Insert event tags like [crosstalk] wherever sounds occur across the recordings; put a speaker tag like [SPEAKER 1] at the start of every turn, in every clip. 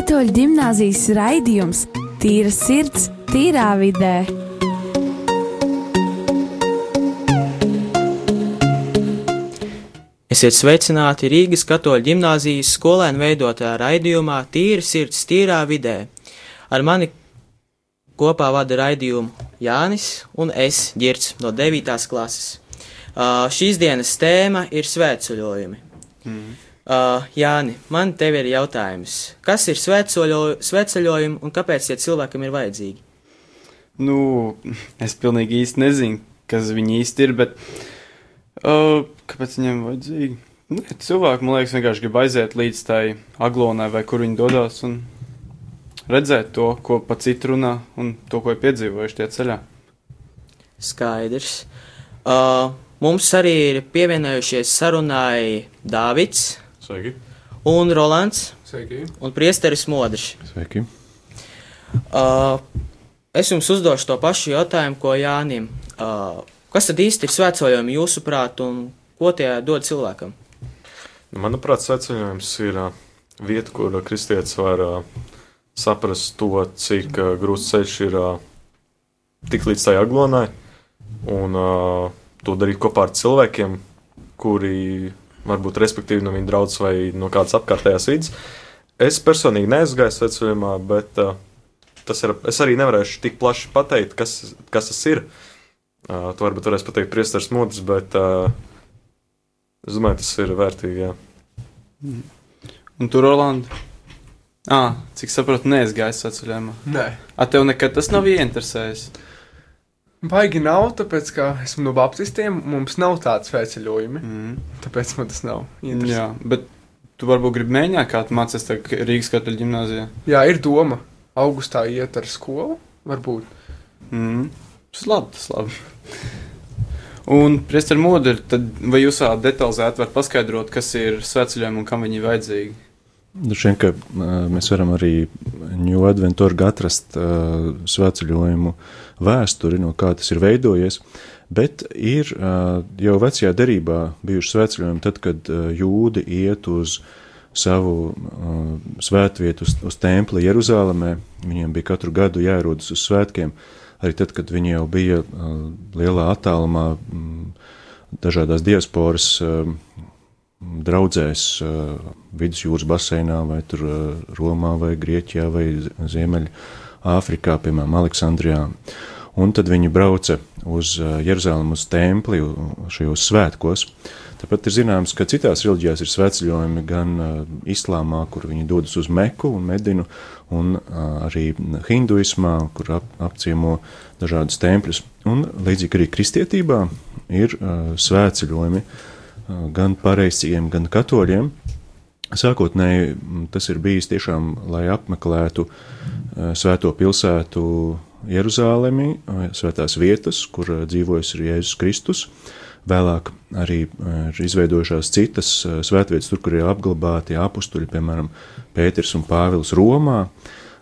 [SPEAKER 1] Katoļu gimnāzijas raidījums Tīra sirds, tīrā vidē.
[SPEAKER 2] Esiet sveicināti Rīgas katoļu ģimnāzijas skolēnu veidotā raidījumā Tīra sirds, tīrā vidē. Ar mani kopā vada raidījumu Jānis un es, Girts, no 9. klases. Uh, šīs dienas tēma ir svētceļojumi. Mm. Uh, Jāni, man tev ir jautājums. Kas ir svētceļojumi un kāpēc tie cilvēkam ir vajadzīgi?
[SPEAKER 3] Nu, es pilnīgi īsti nezinu, kas viņi īsti ir, bet uh, kāpēc viņiem vajadzīgi? Nu, cilvēki, man liekas, vienkārši grib aiziet līdz tai aglonai vai kur viņi dodas un redzēt to, ko pa citu runā un to, ko ir piedzīvojuši tie ceļā.
[SPEAKER 2] Skaidrs. Uh, mums arī ir pievienojušies sarunai Dāvids.
[SPEAKER 4] Sveiki.
[SPEAKER 2] Un Rolands.
[SPEAKER 4] Sveiki.
[SPEAKER 2] Un Priesteris Modrišs.
[SPEAKER 5] Sveiki.
[SPEAKER 2] Uh, es jums uzdošu to pašu jautājumu, ko Jānim. Uh, kas tad īsti ir svētceļojumi jūsuprāt un ko tie dod cilvēkam?
[SPEAKER 4] Manuprāt, svētceļojums ir uh, vieta, kur kristietis var uh, saprast to, cik uh, grūts ceļš ir uh, tik līdz tai aglonai, un uh, to darīt kopā ar cilvēkiem, kuri varbūt respektīvi no viņa draudzes vai no kādas apkārtējās vidas. Es personīgi neesmu sveceļojumā, bet uh, tas ir, es arī nevarēšu tik plaši pateikt, kas, kas tas ir. Uh, to varbūt varēs pateikt priesteris modrs, bet uh, es domāju, tas ir vērtīgi, jā.
[SPEAKER 3] Un tu, Rolanda? Ah, cik saprotu, neesi gājis sveceļojumā.
[SPEAKER 6] Nē.
[SPEAKER 3] A, tev nekad tas nav ieinteresējis?
[SPEAKER 6] Baigi nav, tāpēc, ka esmu no baptistiem, mums nav tādas sveceļojumi.
[SPEAKER 3] Mm.
[SPEAKER 6] Tāpēc man tas nav.
[SPEAKER 3] Jā,
[SPEAKER 6] interesanti.
[SPEAKER 3] bet tu varbūt gribi mēģināt, kā tu mācies Rīgas katoļu ģimnāzijā.
[SPEAKER 6] Jā, ir doma. Augustā iet ar skolu, varbūt.
[SPEAKER 3] Mm. Tas labi, tas labi. Un, Priester Modri, tad vai jūs tā detalizēti varat paskaidrot, kas ir sveceļojumi un kam viņi ir vajadzīgi?
[SPEAKER 5] Vien, ka uh, mēs varam arī New Adventure atrast uh, svētceļojumu vēsturi, no kā tas ir veidojies, bet ir jau vecajā derībā bijuši svētceļojumi tad, kad jūdi iet uz savu svētvietu, uz, uz templi Jeruzālēmē, viņiem bija katru gadu jāierodas uz svētkiem, arī tad, kad viņi jau bija lielā attālumā dažādās diasporas draudzēs vidusjūras baseinā, vai tur Romā, vai Grieķijā, vai Ziemeļā Āfrikā, piemēram, Aleksandrijā. Un tad viņi brauca uz uh, Jeruzalem, uz templi šajos svētkos. Tāpat ir zināms, ka citās reliģijās ir svētceļojumi gan uh, islāmā, kur viņi dodas uz Meku un Medinu, un uh, arī hinduismā, kur ap, apciemo dažādus tempļus. Un līdzīgi arī kristietībā ir uh, svētceļojumi gan pareizcīgiem, gan katoļiem. Sākotnēji tas ir bijis tiešām, lai apmeklētu svēto pilsētu Jeruzālemi, svētās vietas, kur dzīvojas ir Jēzus Kristus. Vēlāk arī ir izveidojušās citas svētvietas, tur, kur ir apglabāti apstuļi, piemēram, Pēters un Pāvils Romā.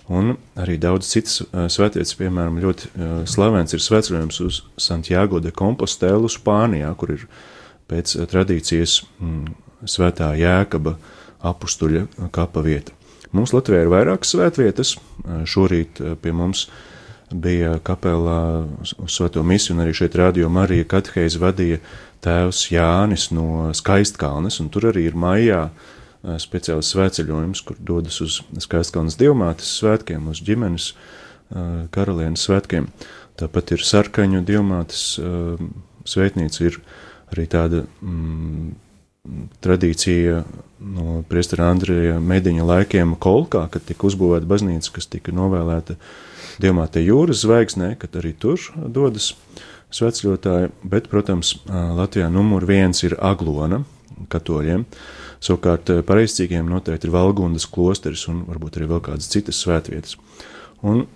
[SPEAKER 5] Un arī daudz citas svētvietas, piemēram, ļoti slavens ir svētceļojums uz Santiago de Compostelu, Spānijā, kur ir pēc tradīcijas mm, svētā jēkaba apstuļa kapa vieta. Mums Latvijā ir vairākas svētvietas. Šorīt pie mums bija kapelā uz svēto misiju, un arī šeit radio Marija Katheiza vadīja tēvs Jānis no Skaistkalnes, un tur arī ir maijā speciāls svētceļojums, kur dodas uz Skaistkalnes dievmātes svētkiem, uz ģimenes karalienes svētkiem. Tāpat ir sarkaņu dievmātes svētnīca, ir arī tāda mm, tradīcija no priestera Andrija Mediņa laikiem Kolkā, kad tika uzbūvēta baznīca, kas tika novēlēta Dievmāte jūras zvaigznē, kad arī tur dodas svecļotāji, bet, protams, Latvijā numur viens ir Aglona katoļiem, savukārt pareizcīgiem noteikti ir Valgundas klosteris un varbūt arī vēl kādas citas svētvietas. Un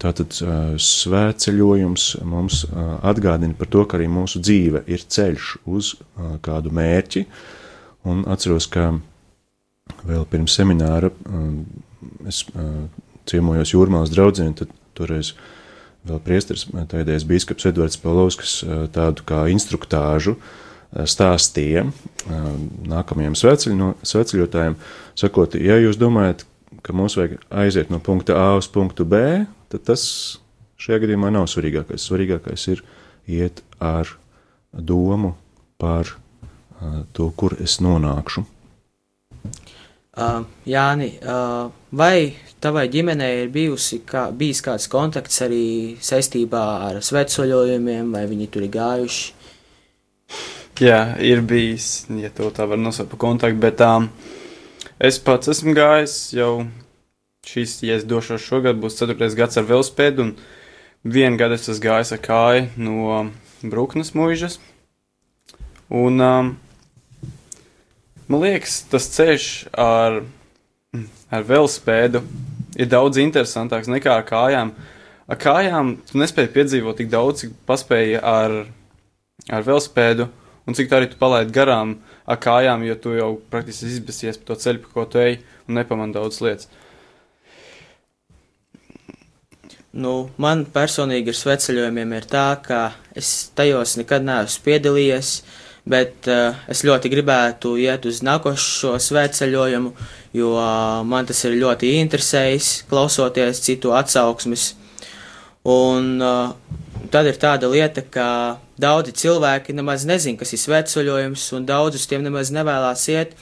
[SPEAKER 5] Tātad svētceļojums mums atgādina par to, ka arī mūsu dzīve ir ceļš uz kādu mērķi. Un atceros, ka vēl pirms semināra es ciemojos jūrmālas draugiem, tad toreiz vēl priesteris, taidējais bīskaps Edvards Palovskis tādu kā instruktāžu stāstīja nākamajiem sveceļotājiem, sakot, ja jūs domājat, ka mums vajag aiziet no punkta A uz punktu B, tad tas šajā gadījumā nav svarīgākais. Svarīgākais ir iet ar domu par to, kur es nonākšu.
[SPEAKER 2] Uh, Jāni, uh, vai tavai ģimenei ir bijusi kā, bijis kāds kontakts arī saistībā ar svētceļojumiem, vai viņi tur ir gājuši?
[SPEAKER 3] Jā, ir bijis, ja to tā var nosaukt par kontaktu, bet um, es pats esmu gājis jau šīs, ja es došos šogad, būs ceturtais gads ar velospēdu, un vienu gadu es esmu gājis ar kāju no Bruknes mūžas. Un um, man liekas, tas ceļš ar, ar velospēdu ir daudz interesantāks nekā ar kājām. Ar kājām tu nespēji piedzīvot tik daudz, cik paspēji ar, ar velospēdu un cik tā arī tu palaidi garām ar kājām, jo tu jau praktiski izbēsies pa to ceļu, pa ko tu ej, un nepamani daudz lietas.
[SPEAKER 2] Nu, man personīgi ar sveceļojumiem ir tā, ka es tajos nekad neesmu piedalījies, bet uh, es ļoti gribētu iet uz nākošo sveceļojumu, jo uh, man tas ir ļoti interesējis, klausoties citu atsauksmes. Un uh, tad ir tāda lieta, ka daudzi cilvēki nemaz nezin, kas ir svētceļojums, un daudz uz tiem nemaz nevēlas iet.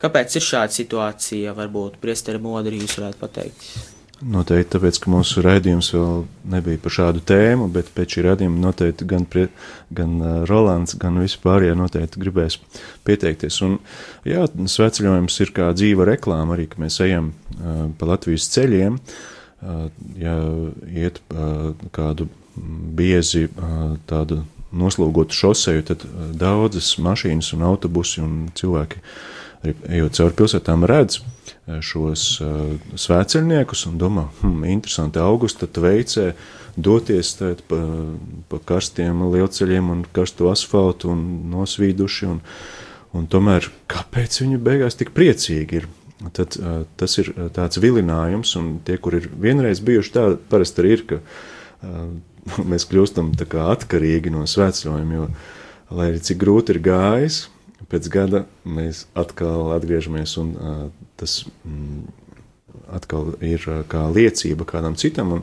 [SPEAKER 2] Kāpēc ir šāda situācija? Varbūt Priesteri Modri jūs varētu pateikt.
[SPEAKER 5] Noteikti tāpēc, ka mūsu raidījums vēl nebija par šādu tēmu, bet pēc šī raidījuma noteikti gan, prie, gan uh, Rolands, gan vispārējie noteikti gribēs pieteikties. Un, jā, sveceļojums ir kā dzīva reklāma arī, ka mēs ejam uh, pa Latvijas ceļiem. Uh, ja iet uh, kādu biezi uh, tādu noslogotu šoseju, tad daudzas mašīnas un autobusi un cilvēki, arī ejot cauri pilsētām, redz šos uh, svētceļniekus un domā, hmm, interesanti, augusta veicē doties pa, pa karstiem lielceļiem un karstu asfaltu un nosvīduši, un, un tomēr kāpēc viņi beigās tik priecīgi ir? Tad uh, tas ir tāds vilinājums, un tie, kur ir vienreiz bijuši tā, parasti arī ir, ka [laughs] mēs kļūstam atkarīgi no svētceļojuma, jo, lai arī cik grūti ir gājis, pēc gada mēs atkal atgriežamies, un uh, tas mm, atkal ir uh, kā liecība kādam citam,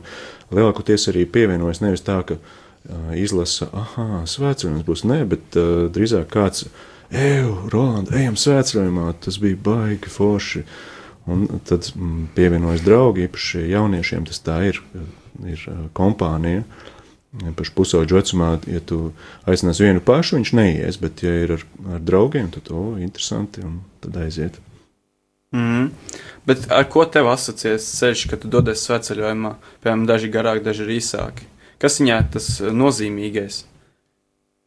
[SPEAKER 5] lielākoties arī pievienojas nevis tā, ka uh, izlasa, ah, svētceļojums būs, nē, bet uh, drīzāk kāds, ej, Roland, ejam svētceļojumā, tas bija baigi forši. Un tad mm, pievienojas draugi, īpaši jauniešiem tas tā ir, ir kompānija. Pašu pusauģu vecumā, ja tu aicinās vienu pašu, viņš neies, bet, ja ir ar, ar draugiem, tad to ir interesanti un tad aiziet.
[SPEAKER 3] Mm. Bet ar ko tev asociēs ceļš, kad tu dodies sveceļojumā? Piemēram, daži garāki, daži īsāki. Kas viņā tas nozīmīgais?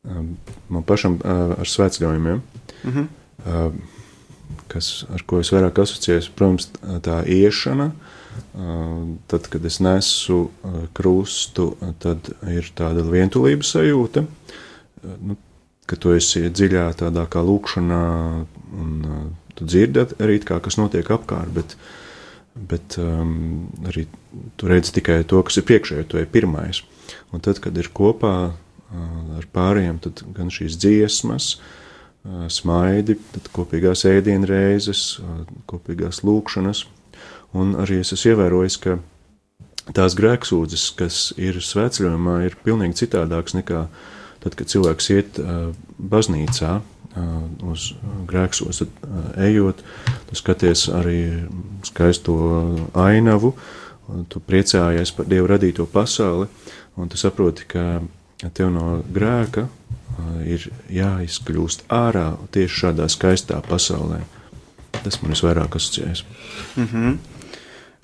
[SPEAKER 5] Man pašam ar sveceļojumiem. Mm -hmm. Kas, ar ko es vairāk asociējos, protams, tā iešana, uh, Tad, kad es nesu krustu, tad ir tāda vientulības sajūta, nu, ka tu esi dziļā tādā kā lūkšanā, un tu dzirdi arī, kā, kas notiek apkārt, bet, bet um, arī tu redzi tikai to, kas ir priekšējo, tu esi pirmais. Un tad, kad ir kopā ar pārējiem, tad gan šīs dziesmas, smaidi, tad kopīgās ēdienreizes, kopīgās lūkšanas – Un arī es esmu ievērojis, ka tās grēksūdzes, kas ir svētceļojumā, ir pilnīgi citādākas nekā tad, kad cilvēks iet baznīcā uz grēksos, tad ejot, tu skaties arī skaisto ainavu, tu priecājies par Dievu radīto pasauli, un tu saproti, ka tev no grēka ir jāizkļūst ārā tieši šādā skaistā pasaulē. Tas man visvairāk asociējas.
[SPEAKER 3] Mm -hmm.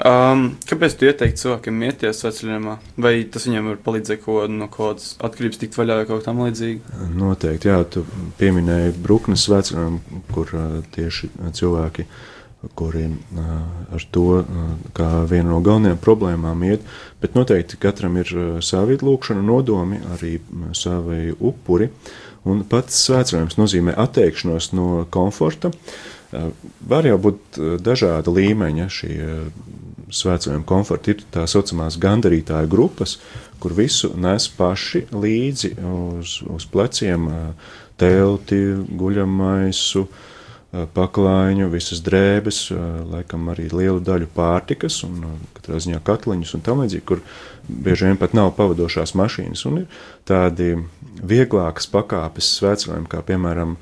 [SPEAKER 3] Um, kāpēc tu ieteiktu cilvēkiem ieties veceļojumā? Vai tas viņiem var palīdzēt ko, no kādas atkarības tikt vaļā vai kaut tam līdzīgi?
[SPEAKER 5] Noteikti, jā, tu pieminēji Bruknes veceļojumu, kur uh, tieši cilvēki, kuri uh, ar to uh, kā vienu no galvenajām problēmām iet, bet noteikti katram ir uh, savi lūkšana nodomi, arī uh, savi upuri, un pats svētceļojums nozīmē atteikšanos no komforta. Uh, var jau būt dažāda līmeņa šie svētceļiem komforta ir tā saucamās gandarītāju grupas, kur visu nes paši līdzi uz, uz pleciem telti, guļamaisu, paklājiņu, visas drēbes, laikam arī lielu daļu pārtikas un katrā ziņā katliņus un tam līdzīgi, kur bieži vien pat nav pavadošās mašīnas. Un ir tādi vieglākas pakāpes svētceļiem, kā piemēram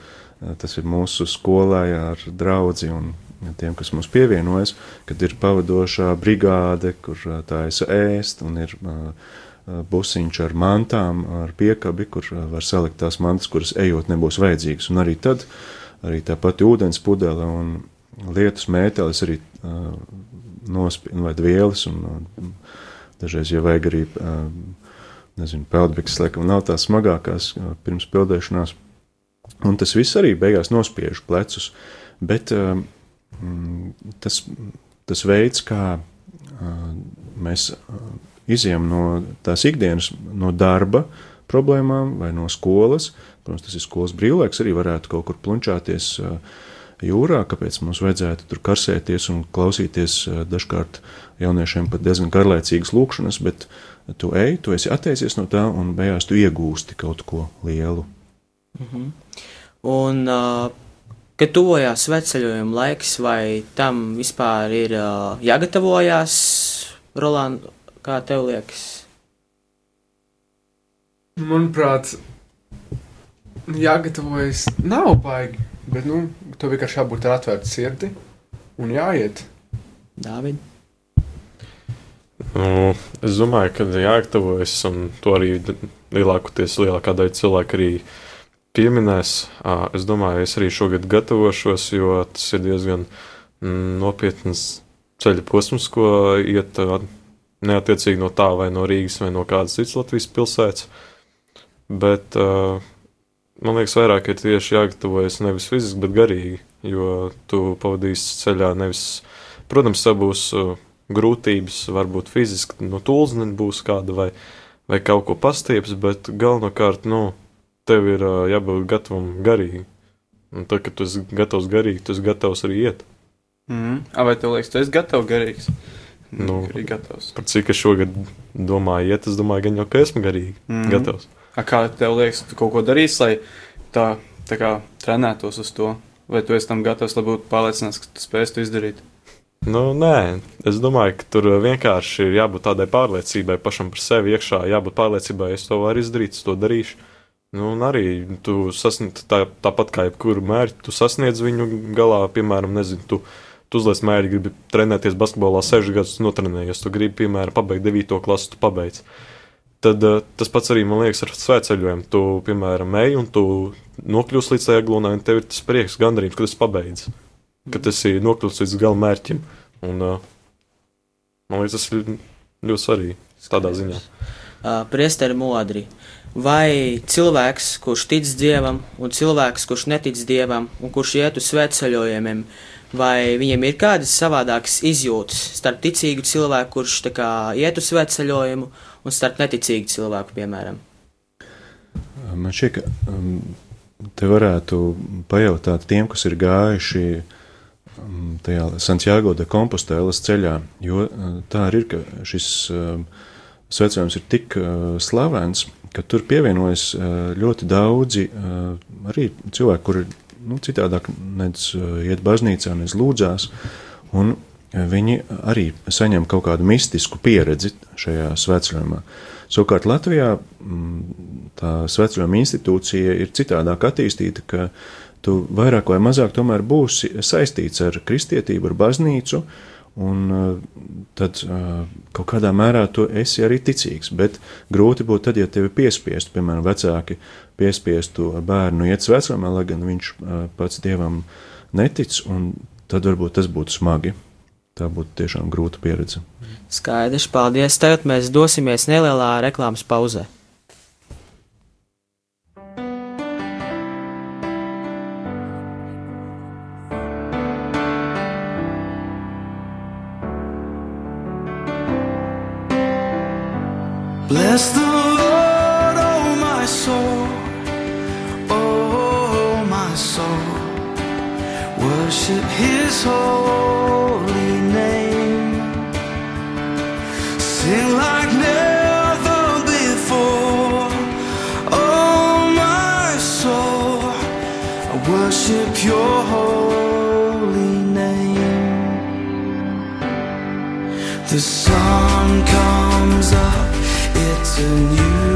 [SPEAKER 5] tas ir mūsu skolai ar draudzi un tiem, kas mums pievienojas, kad ir pavadošā brigāde, kur taisa ēst un ir busiņš ar mantām, ar piekabi, kur var salikt tās mantas, kuras ejot nebūs vajadzīgas. Un arī tad arī tā pati ūdens pudele un lietus mētelis arī uh, nospiež, vai vielas, un uh, dažreiz, ja vajag arī, uh, nezinu, peldbiks, laikam nav tās smagākās uh, pirms peldēšanās, un tas viss arī beigās nospiež plecus, bet uh, tas, tas veids, kā mēs izjām no tās ikdienas, no darba problēmām vai no skolas, Protams, tas ir skolas brīvlaiks, arī varētu kaut kur plunčāties jūrā, kāpēc mums vajadzētu tur karsēties un klausīties dažkārt jauniešiem pat diezgan garlaicīgas lūkšanas, bet tu ej, tu esi atteicies no tā un beigās tu iegūsti kaut ko lielu.
[SPEAKER 2] Mhm. Un, uh, kad tuvojās sveceļojuma laiks, vai tam vispār ir uh, jāgatavojās, Roland, kā tev liekas?
[SPEAKER 6] Manuprāt, jāgatavojas nav baigi, bet, nu, tev vienkārši jābūt ar atvērtu sirdi un jāiet.
[SPEAKER 2] Dāvid.
[SPEAKER 4] Nu, es domāju, ka jāgatavojas, un to arī lielākoties lielākā daļa cilvēku arī pieminēs. Es domāju, es arī šogad gatavošos, jo tas ir diezgan mm, nopietns ceļa posms, ko iet neatiecīgi no tā, vai no Rīgas, vai no kādas citas Latvijas pilsētas. Bet man liekas, vairāk ir tieši jāgatavojas nevis fiziski, bet garīgi. Jo tu pavadīsi ceļā nevis, protams, būs uh, grūtības, varbūt fiziski, no tūlzne būs kāda vai, vai kaut ko pastieps, bet galvenokārt, nu, tev ir uh, jābūt gatavam garīgi. Un tad, kad tu esi gatavs garīgi, tu esi gatavs arī iet.
[SPEAKER 3] Mm. A, vai tev liekas, tu esi gatavs garīgs?
[SPEAKER 4] Nu, arī gatavs. Par cik es šogad domāju, iet, es domāju, gan jau, ka esmu garīgi mm. gatavs.
[SPEAKER 3] A kā tev liekas, tu kaut ko darīsi, lai tā, tā kā trenētos uz to? Vai tu esi tam gatavs, lai būtu pārliecināts, ka tu spēsi to izdarīt?
[SPEAKER 4] Nu, nē, es domāju, ka tur vienkārši ir jābūt tādai pārliecībai pašam par sevi iekšā, jābūt pārliecībai, es to varu izdarīt, es to darīšu. Nu, un arī tu sasniedz tā, tāpat kā jebkuru mērķi, tu sasniedz viņu galā, piemēram, nezinu, tu, tu uzliec mērķi, gribi trenēties basketbolā 6 gadus, notrenējies, tu gribi, piemēram, pabeigt 9. klasu, tu pabeidz. Uh, Tad uh, tas pats arī man liekas ar svētceļojumu. Tu, piemēram, ej un tu nokļūsi līdz tajā glonai, un tev ir tas prieks, gandarījums, ka tas pabeidz, ka tas ir nokļūst līdz gala mērķim. Un, uh, man liekas, tas ir ļoti svarīgi tādā ziņā.
[SPEAKER 2] Uh, Priesteri modri. Vai cilvēks, kurš tic dievam, un cilvēks, kurš netic dievam, un kurš iet uz svētceļojumiem, vai viņiem ir kādas savādākas izjūtas starp ticīgu cilvēku, kurš kā, iet uz svētceļojumu, un starp neticīgu cilvēku, piemēram?
[SPEAKER 5] Man šķiet, ka um, te varētu pajautāt tiem, kas ir gājuši um, tajā Santiago de Compostēlas ceļā, jo uh, tā arī ir, ka šis um, svētceļojums ir tik uh, slavens, ka tur pievienojas uh, ļoti daudzi arī cilvēki, kuri nu, citādāk nedz iet baznīcā, nedz lūdzās, un viņi arī saņem kaut kādu mistisku pieredzi šajā svētceļojumā. Savukārt Latvijā mm, tā svētceļojuma institūcija ir citādāk attīstīta, ka tu vairāk vai mazāk tomēr būsi saistīts ar kristietību, ar baznīcu, un eh, tad eh, kaut kādā mērā tu esi arī ticīgs, bet grūti būtu tad, ja tevi piespiestu, piemēram, vecāki piespiestu bērnu iet svētceļojumā, lai gan viņš eh, pats dievam netic, un tad varbūt tas būtu smagi tā būtu tiešām grūta pieredze.
[SPEAKER 2] Skaidrs, paldies. Tagad mēs dosimies nelielā reklāmas pauzē. Bless the Lord, oh my soul, oh my soul. Worship his holy name. Sing like never before, oh my soul. I worship your holy name.
[SPEAKER 7] The sun comes up. It's a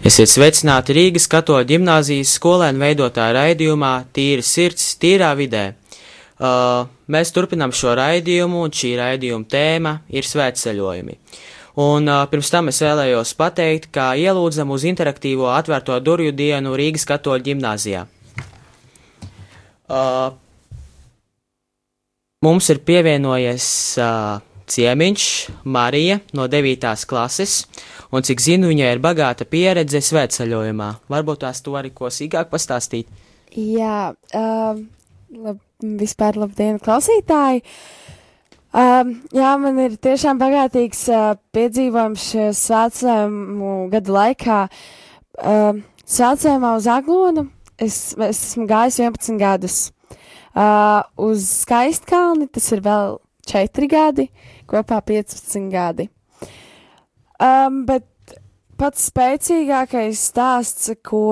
[SPEAKER 2] Esiet sveicināti Rīgas katoļu ģimnāzijas skolēnu veidotā raidījumā Tīra sirds, tīrā vidē. Uh, mēs turpinām šo raidījumu, un šī raidījuma tēma ir svētceļojumi. Un uh, pirms tam es vēlējos pateikt, kā ielūdzam uz interaktīvo atvērto durvju dienu Rīgas katoļu ģimnāzijā. Uh, mums ir pievienojies uh, ciemiņš Marija no 9. klases, un cik zinu, viņai ir bagāta pieredze svētceļojumā. Varbūt tās to arī ko sīkāk pastāstīt.
[SPEAKER 1] Jā, um, lab, vispār labdien, klausītāji! Um, jā, man ir tiešām bagātīgs uh, piedzīvojums svētceļojumu gadu laikā. Um, svētceļojumā uz Aglonu es, es esmu gājis 11 gadus. Uh, uz Skaistkalni tas ir vēl 4 gadi, kopā 15 gadi. Um, bet pats spēcīgākais stāsts, ko,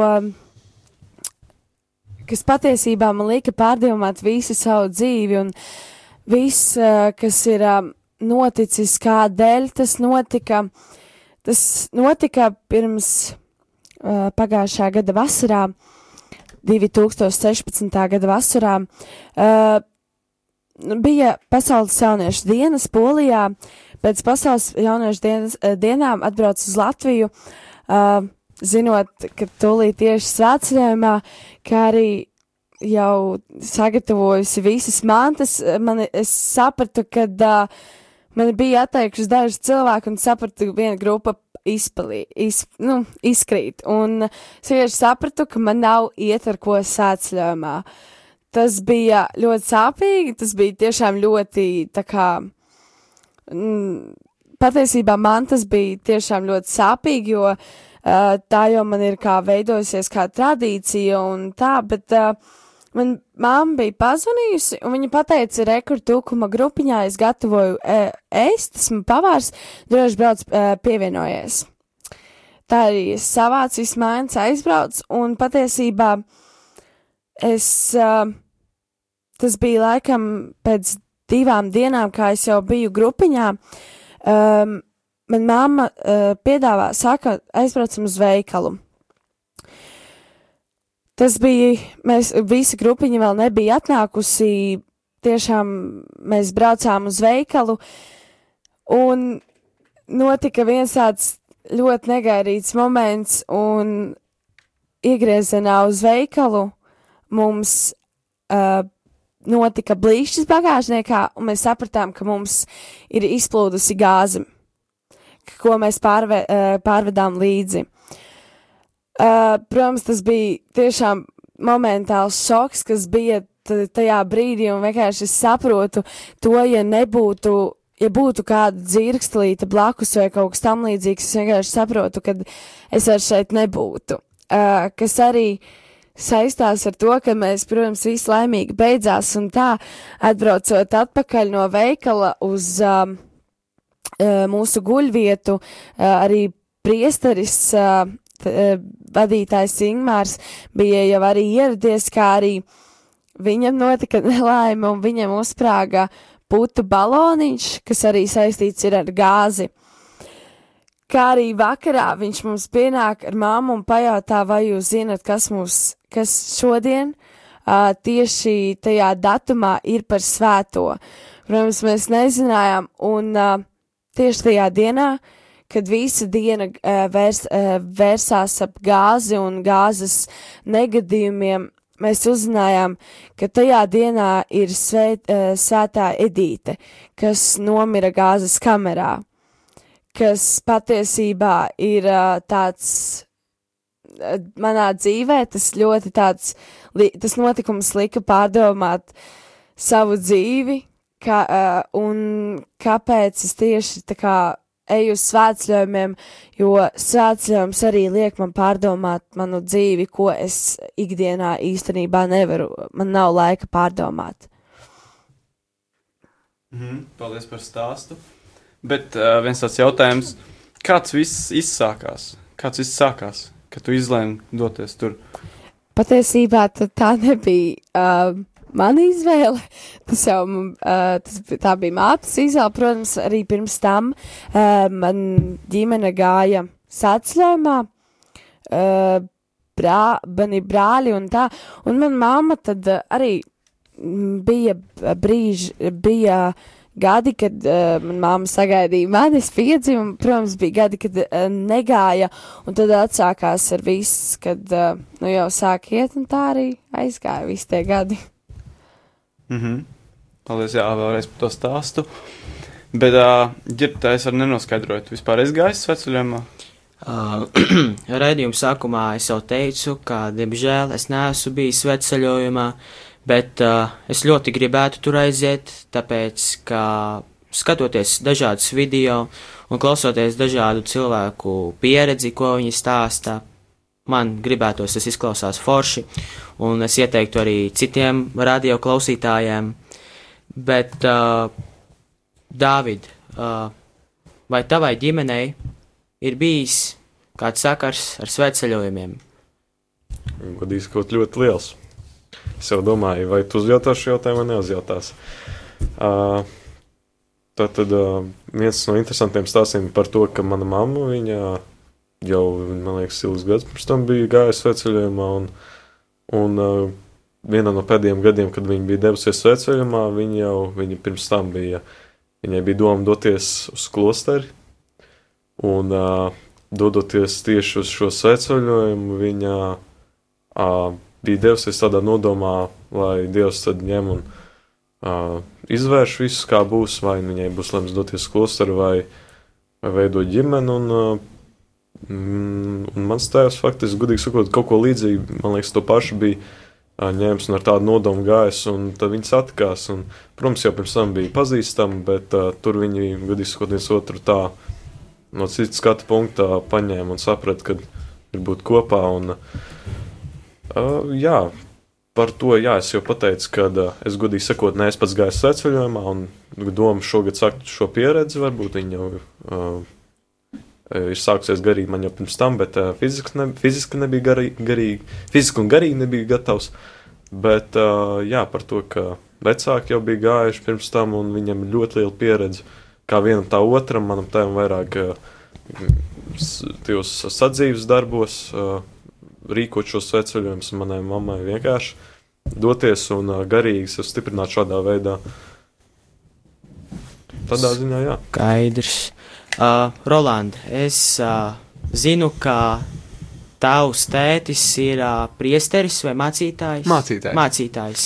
[SPEAKER 1] kas patiesībā man lika pārdomāt visu savu dzīvi un viss, uh, kas ir um, noticis, kādēļ tas notika, tas notika pirms uh, pagājušā gada vasarā, 2016. gada vasarā. Uh, bija Pasaules jauniešu dienas Polijā. Pēc Pasaules jauniešu dienas, eh, dienām atbrauc uz Latviju, uh, zinot, ka tūlīt tieši svētceļojumā, kā arī jau sagatavojusi visas mantas, eh, man, es sapratu, ka uh, man bija atteikušas daži cilvēki un sapratu, ka viena grupa izpalī, iz, nu, izkrīt. Un es vienkārši sapratu, ka man nav iet ar ko sēdzļojumā. Tas bija ļoti sāpīgi, tas bija tiešām ļoti, tā kā, patiesībā man tas bija tiešām ļoti sāpīgi, jo uh, tā jau man ir kā veidojusies kā tradīcija un tā, bet uh, man mamma bija pazvanījusi, un viņa pateica, rekur tūkuma grupiņā es gatavoju e, ēst, esmu pavārs, droši brauc e, pievienojies. Tā arī es savācu visu mājas aizbrauc, un patiesībā es, uh, tas bija laikam pēc divām dienām, kā es jau biju grupiņā, um, man mamma uh, piedāvā, saka, aizbraucam uz veikalu. Tas bija, mēs visi grupiņa vēl nebija atnākusi, tiešām mēs braucām uz veikalu, un notika viens tāds ļoti negaidīts moments, un iegriezienā uz veikalu mums uh, notika blīšķis bagāžniekā, un mēs sapratām, ka mums ir izplūdusi gāze, ko mēs pārve, uh, pārvedām līdzi. Uh, protams, tas bija tiešām momentāls šoks, kas bija tajā brīdī, un vienkārši es saprotu to, ja nebūtu, ja būtu kāda dzirkstelīte blakus vai kaut kas tam līdzīgs, es vienkārši saprotu, ka es vairs šeit nebūtu. Uh, kas arī saistās ar to, ka mēs, protams, visi laimīgi beidzās, un tā, atbraucot atpakaļ no veikala uz um, uh, mūsu guļvietu, uh, arī priesteris uh, uh, vadītājs Ingmārs bija jau arī ieradies, kā arī viņam notika [laughs] nelaime un viņam uzsprāga putu baloniņš, kas arī saistīts ir ar gāzi. Kā arī vakarā viņš mums pienāk ar māmu un pajautā, vai jūs zinat, kas mums, kas šodien uh, tieši tajā datumā ir par svēto. Protams, mēs nezinājām, un uh, tieši tajā dienā kad visa diena uh, vērs, uh, vērsās ap gāzi un gāzes negadījumiem, mēs uzzinājām, ka tajā dienā ir svēt, uh, svētā Edīte, kas nomira gāzes kamerā, kas patiesībā ir uh, tāds uh, manā dzīvē, tas ļoti tāds, li, tas notikums lika pārdomāt savu dzīvi, kā, uh, un kāpēc es tieši tā kā eju uz svētceļojumiem, jo svētceļojums arī liek man pārdomāt manu dzīvi, ko es ikdienā īstenībā nevaru, man nav laika pārdomāt.
[SPEAKER 3] Mhm, paldies par stāstu. Bet uh, viens tāds jautājums, kāds viss izsākās? Kāds viss sākās, kad tu izlēmi doties tur?
[SPEAKER 1] Patiesībā tā nebija uh, mana izvēle. [laughs] Tas jau uh, tas, tā bija mātes izvēle. Protams, arī pirms tam uh, man ģimene gāja sacļojumā. Uh, brā, mani brāļi un tā, un man mamma tad uh, arī bija brīži, bija gadi, kad uh, man mamma sagaidīja manis piedzimumu, protams, bija gadi, kad uh, negāja, un tad atsākās ar viss, kad, uh, nu jau sāk iet, un tā arī aizgāja visi tie gadi.
[SPEAKER 3] Mhm. Paldies, jā, vēlreiz par to stāstu. Bet, uh, ģirbtā es arī nenoskaidroju, tu vispār esi gājis sveceļojumā?
[SPEAKER 2] Uh, [clears throat] Raidījuma sākumā es jau teicu, ka, diemžēl, es neesmu bijis sveceļojumā, bet uh, es ļoti gribētu tur aiziet, tāpēc, ka skatoties dažādus video un klausoties dažādu cilvēku pieredzi, ko viņi stāsta, man gribētos, tas izklausās forši, un es ieteiktu arī citiem radio klausītājiem. Bet, uh, Dāvid, uh, vai tavai ģimenei ir bijis kāds sakars ar svētceļojumiem?
[SPEAKER 4] Godīgi kaut ļoti liels. Es jau domāju, vai tu uzjautāsi šo jautājumu vai neuzjautās. Uh, tā tad uh, viens no interesantiem stāstiem par to, ka mana mamma, viņa jau, man liekas, ilgus gadus pirms tam bija gājusi sveceļojumā, un, un uh, vienā no pēdējiem gadiem, kad viņa bija devusies sveceļojumā, viņa jau viņa pirms tam bija, viņai bija doma doties uz klosteri, un uh, dodoties tieši uz šo sveceļojumu, viņa uh, bija devusies tādā nodomā, lai Dievs tad ņem un uh, izvērš visu, kā būs, vai viņai būs lems doties uz klosteru, vai, vai veidot ģimeni, un, uh, un mans tēvs faktiski, gudīgi sakot, kaut ko līdzīgu, man liekas, to pašu bija ņēmis un ar tādu nodomu gājis, un tad viņi satikās. Un, protams, jau pirms tam bija pazīstami, bet uh, tur viņi, gudīgi sakot, viens otru tā no citas skatu punkta paņēma un saprata, ka ir būt kopā. Un, uh, jā, par to jā, es jau pateicu, ka uh, es godīgi sakot, ne es pats gāju sveceļojumā, un domu šogad sakt šo pieredzi, varbūt viņi jau. Uh, Ir sākusies garīgi man jau pirms tam, bet uh, fiziski, ne, fiziski nebija garīgi, garīgi, fiziski un garīgi nebija gatavs. Bet uh, jā, par to, ka vecāki jau bija gājuši pirms tam, un viņiem ļoti liela pieredze. Kā vienam tā otram, manam tēvam vairāk uh, tajos sadzīves darbos, uh, rīkot šos sveceļojumus, manai mammai vienkārši doties un uh, garīgi sev stiprināt šādā veidā. Tādā ziņā, jā.
[SPEAKER 2] Skaidrs. Uh, Roland, es uh, zinu, ka tavs tētis ir uh, priesteris vai mācītājs?
[SPEAKER 6] Mācītājs.
[SPEAKER 2] Mācītājs.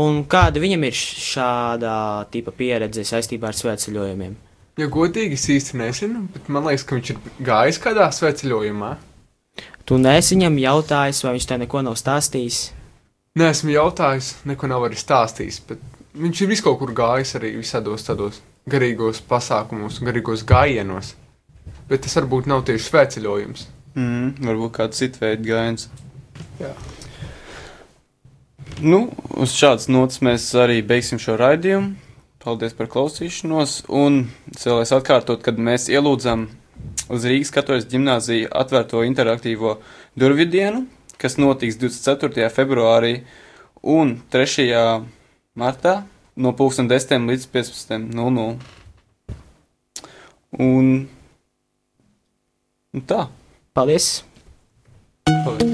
[SPEAKER 2] Un kāda viņam ir šāda tipa pieredze saistībā ar svētceļojumiem?
[SPEAKER 6] Ja godīgi, es īsti nezinu, bet man liekas, ka viņš ir gājis kādā sveceļojumā.
[SPEAKER 2] Tu nesi viņam jautājis, vai viņš te neko nav stāstījis?
[SPEAKER 6] Nē, esmu jautājis, neko nav arī stāstījis, bet viņš ir viskaur kur gājis arī visādos tādos garīgos pasākumos un garīgos gājienos. Bet tas varbūt nav tieši sveceļojums.
[SPEAKER 3] Mm, varbūt kāds cits veids gājiens.
[SPEAKER 6] Jā.
[SPEAKER 3] Nu, uz šādas nots mēs arī beigsim šo raidījumu. Paldies par klausīšanos. Un vēlēs atkārtot, kad mēs ielūdzam uz Rīgas katoļas ģimnāziju atvērto interaktīvo durvju dienu, kas notiks 24. februārī un 3. martā no 10 līdz 15.00. Un, un tā.
[SPEAKER 2] Paldies!
[SPEAKER 6] Paldies.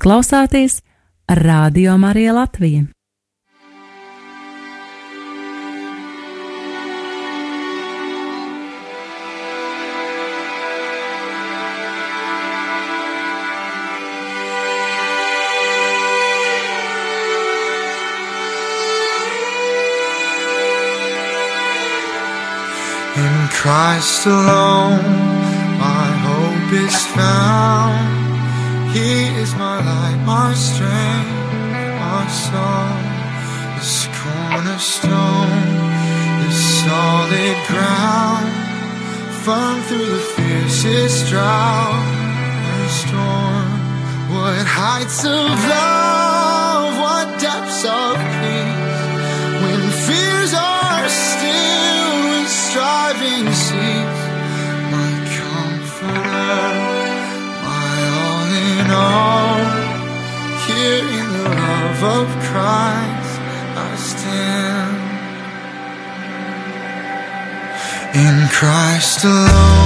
[SPEAKER 8] Jūs klausāties Radio Marija Latvija.
[SPEAKER 7] Christ alone, my hope is found. He is my light, my strength, my song. This cornerstone, this solid ground, firm through the fiercest drought and storm. What heights of love, what depths of peace, when fears are still and striving cease. All, here in the love of Christ I stand. In Christ alone,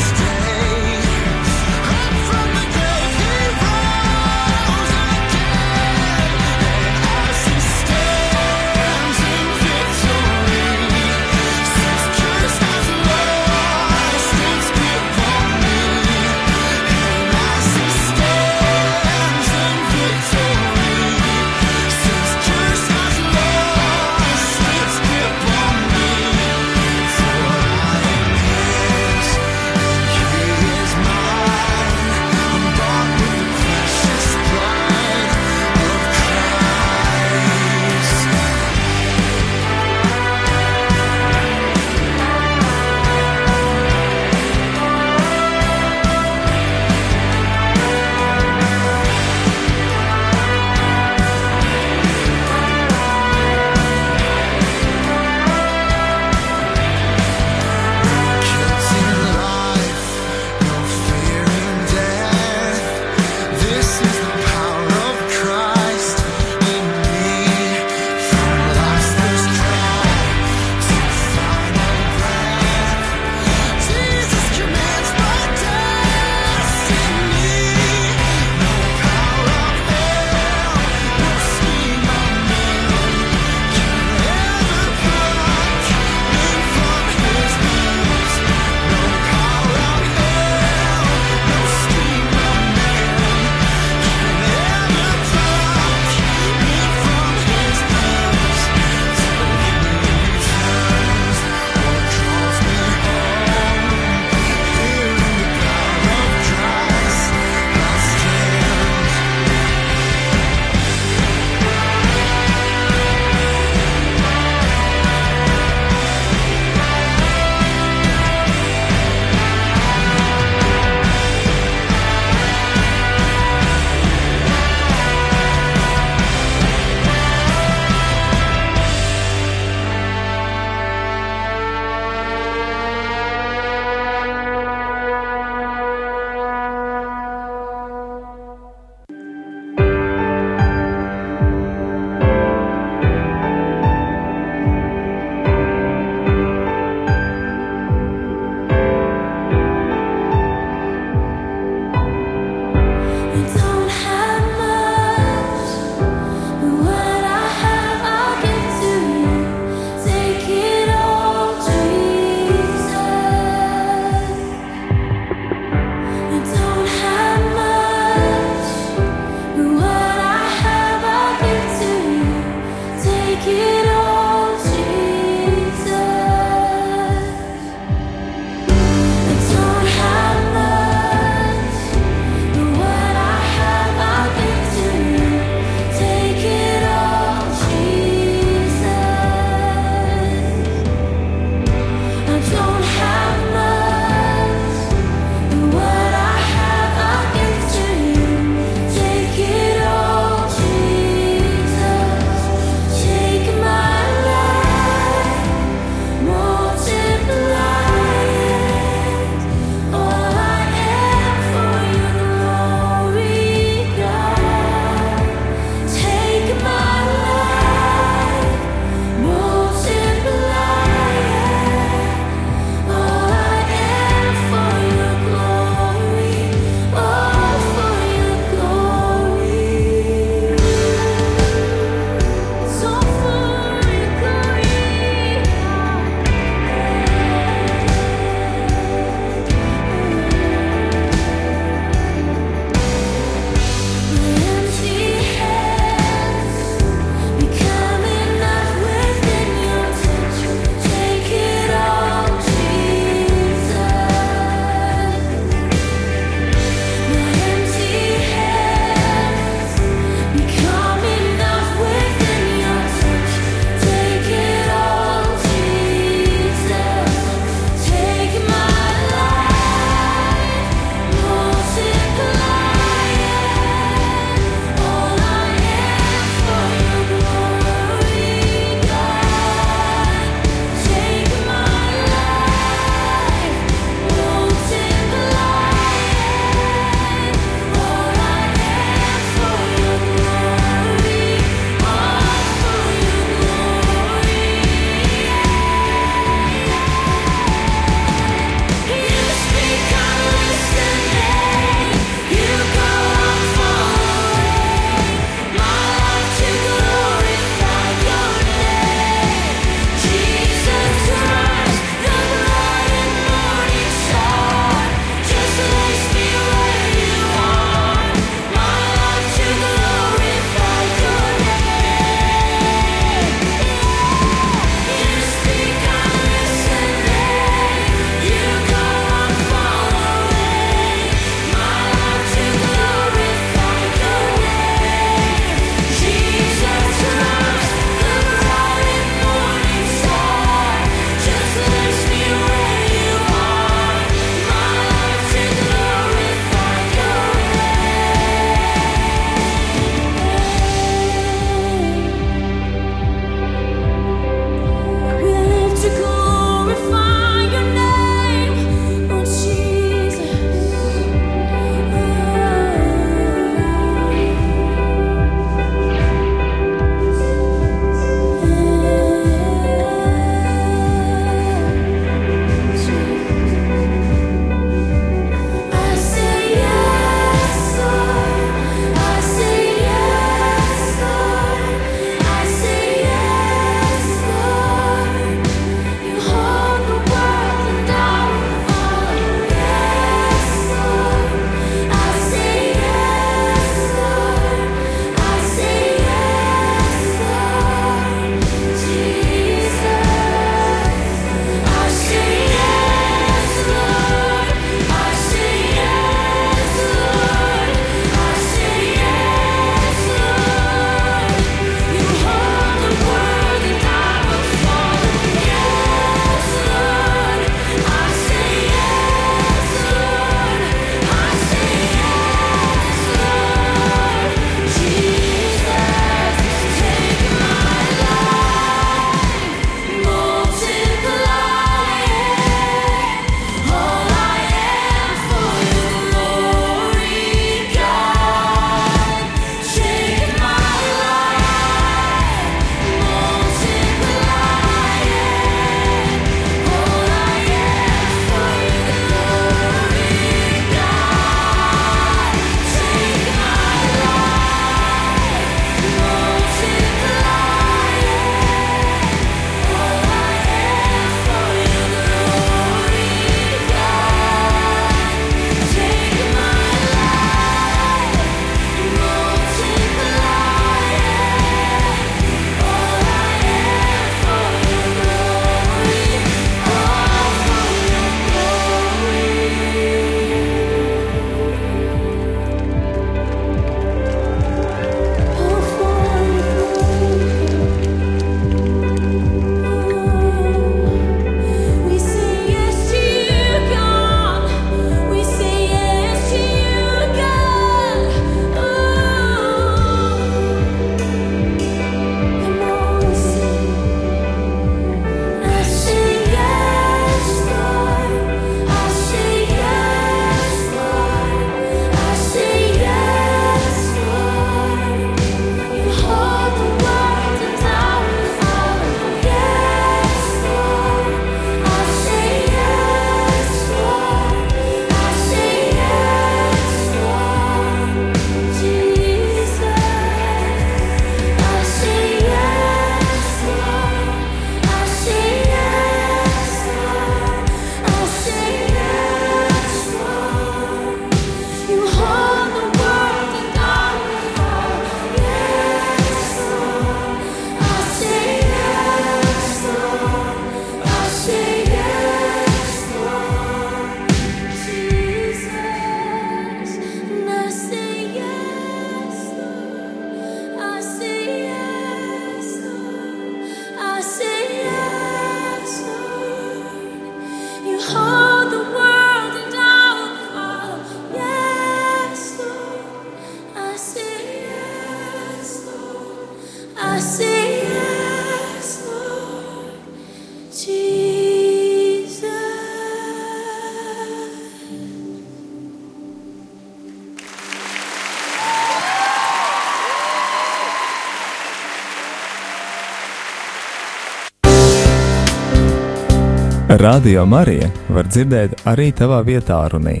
[SPEAKER 9] Radio Marija var dzirdēt arī tavā vietā, runī.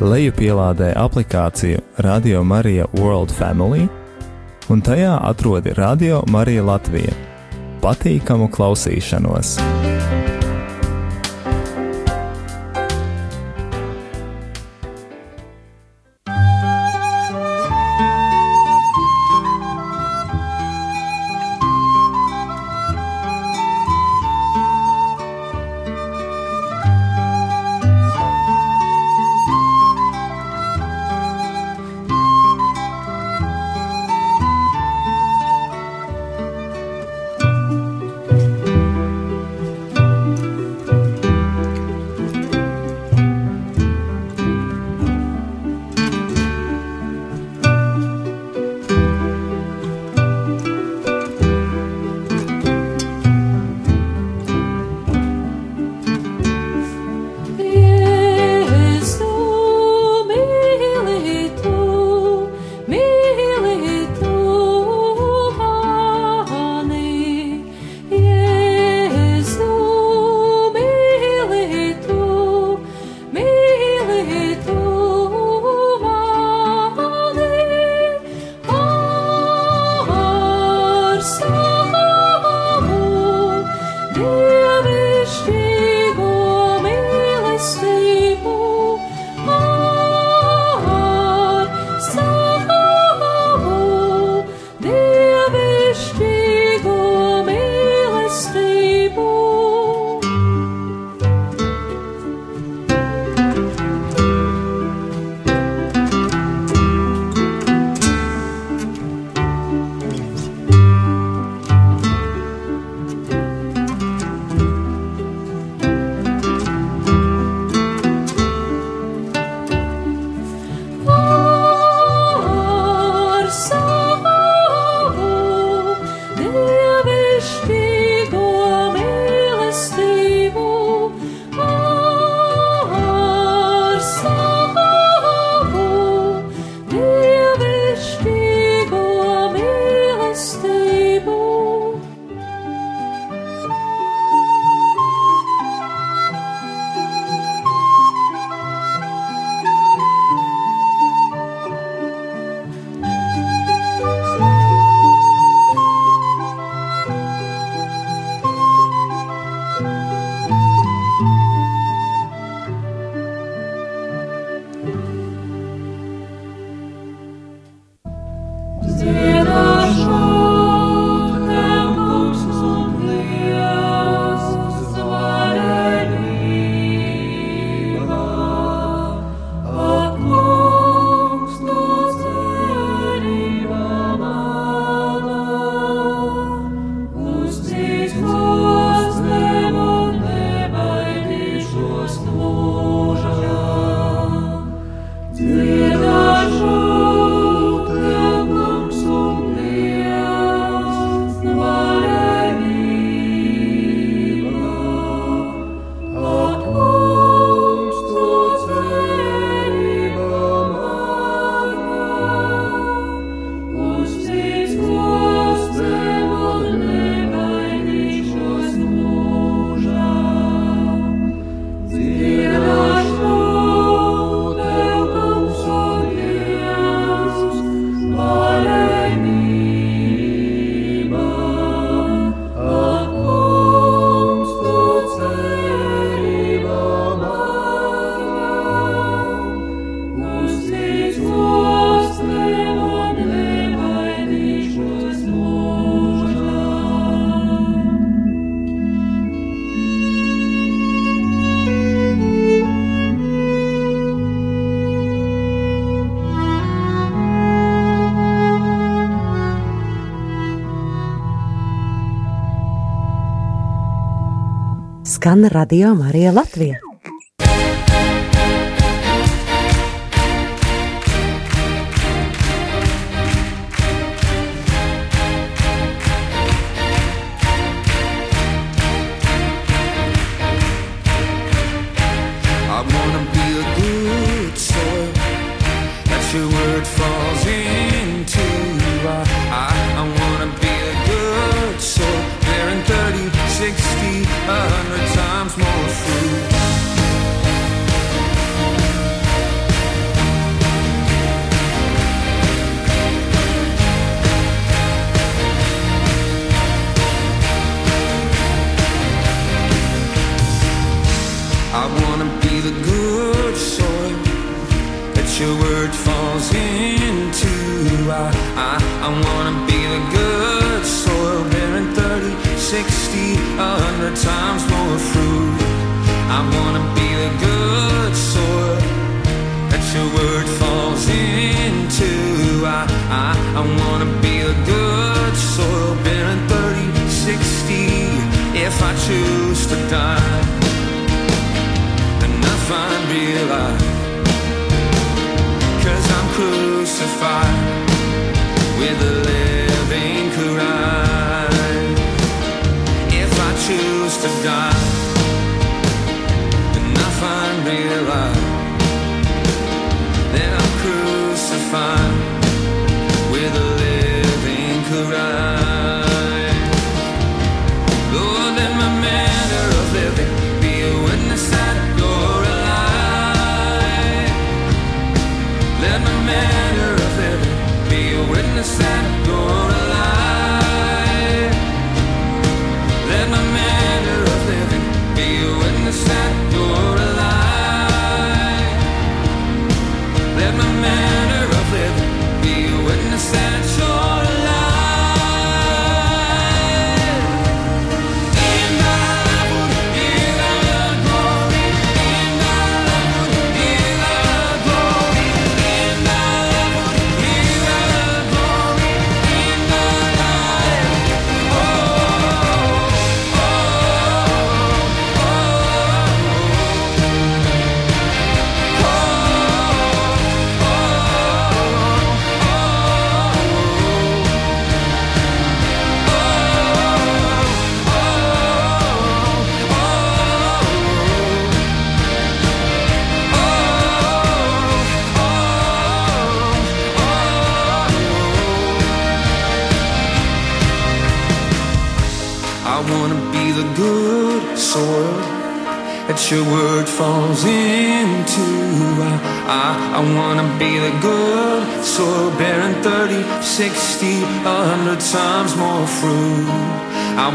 [SPEAKER 9] Lejupielādē aplikāciju Radio Marija World Family, un tajā atrodi Radio Marija Latvija. Patīkamu klausīšanos!
[SPEAKER 10] skan radio Marija Latvija.
[SPEAKER 11] innocent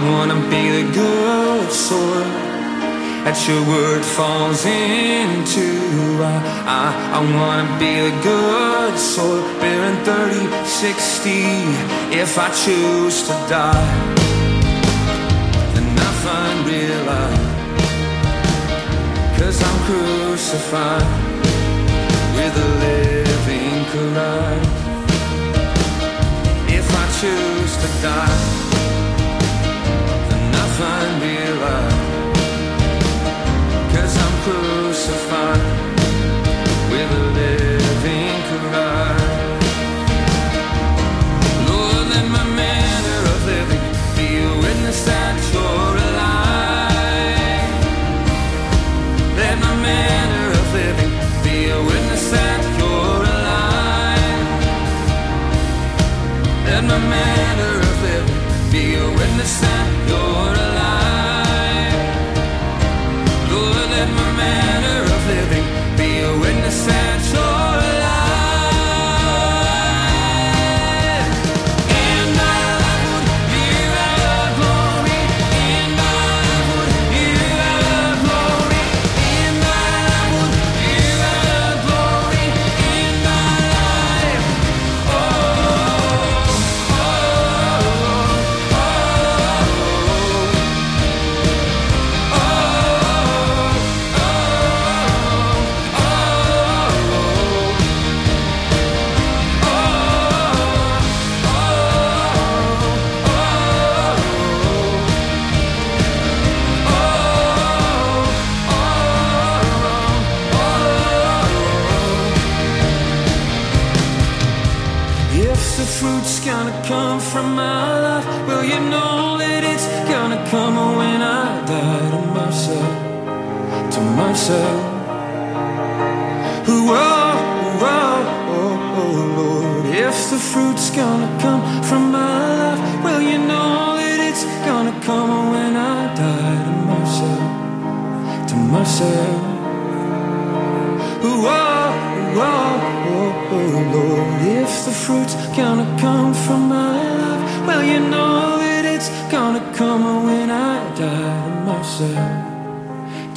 [SPEAKER 11] wanna be the good sort that your word falls into. I, I, I wanna be the good sort, bearing 30, 60 if I choose to die. Then I find real life, cause I'm crucified with a living Christ. If I choose to die find me alive. Cause I'm crucified.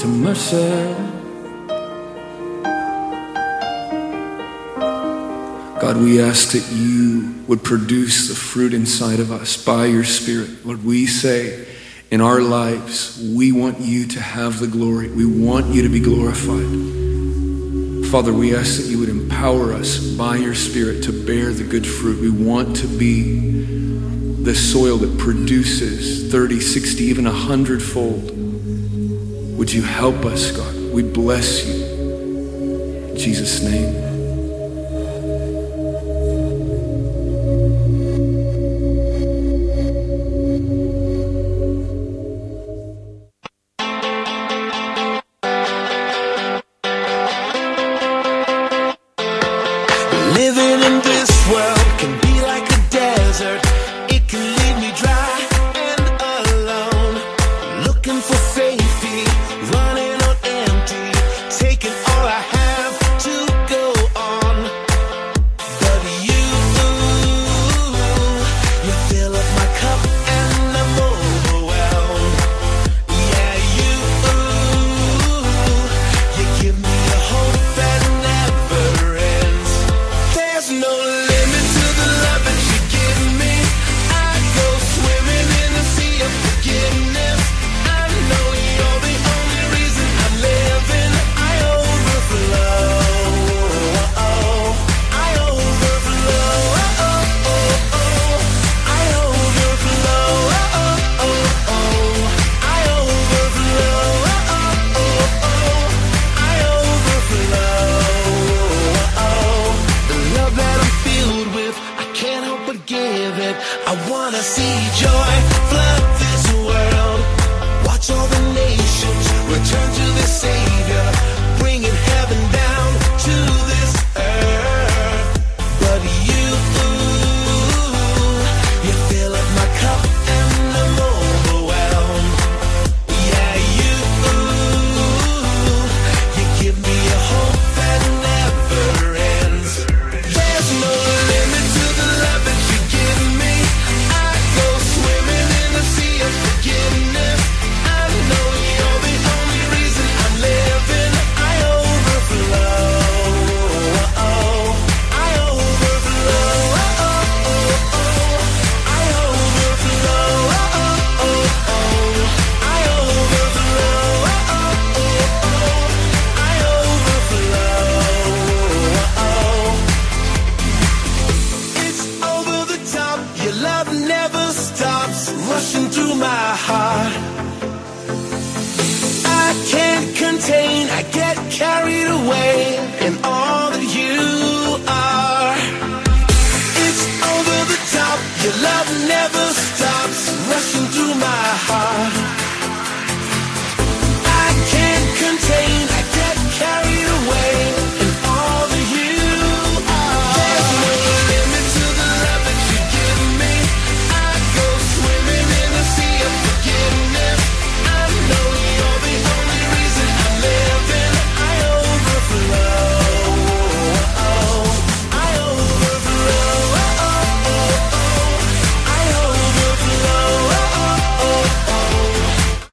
[SPEAKER 11] to myself.
[SPEAKER 12] God, we ask that you would produce the fruit inside of us by your Spirit. Lord, we say in our lives, we want you to have the glory. We want you to be glorified. Father, we ask that you would empower us by your Spirit to bear the good fruit. We want to be the soil that produces 30, 60, even 100 fold. Would you help us, God? We bless you. In Jesus' name.
[SPEAKER 7] I wanna see joy.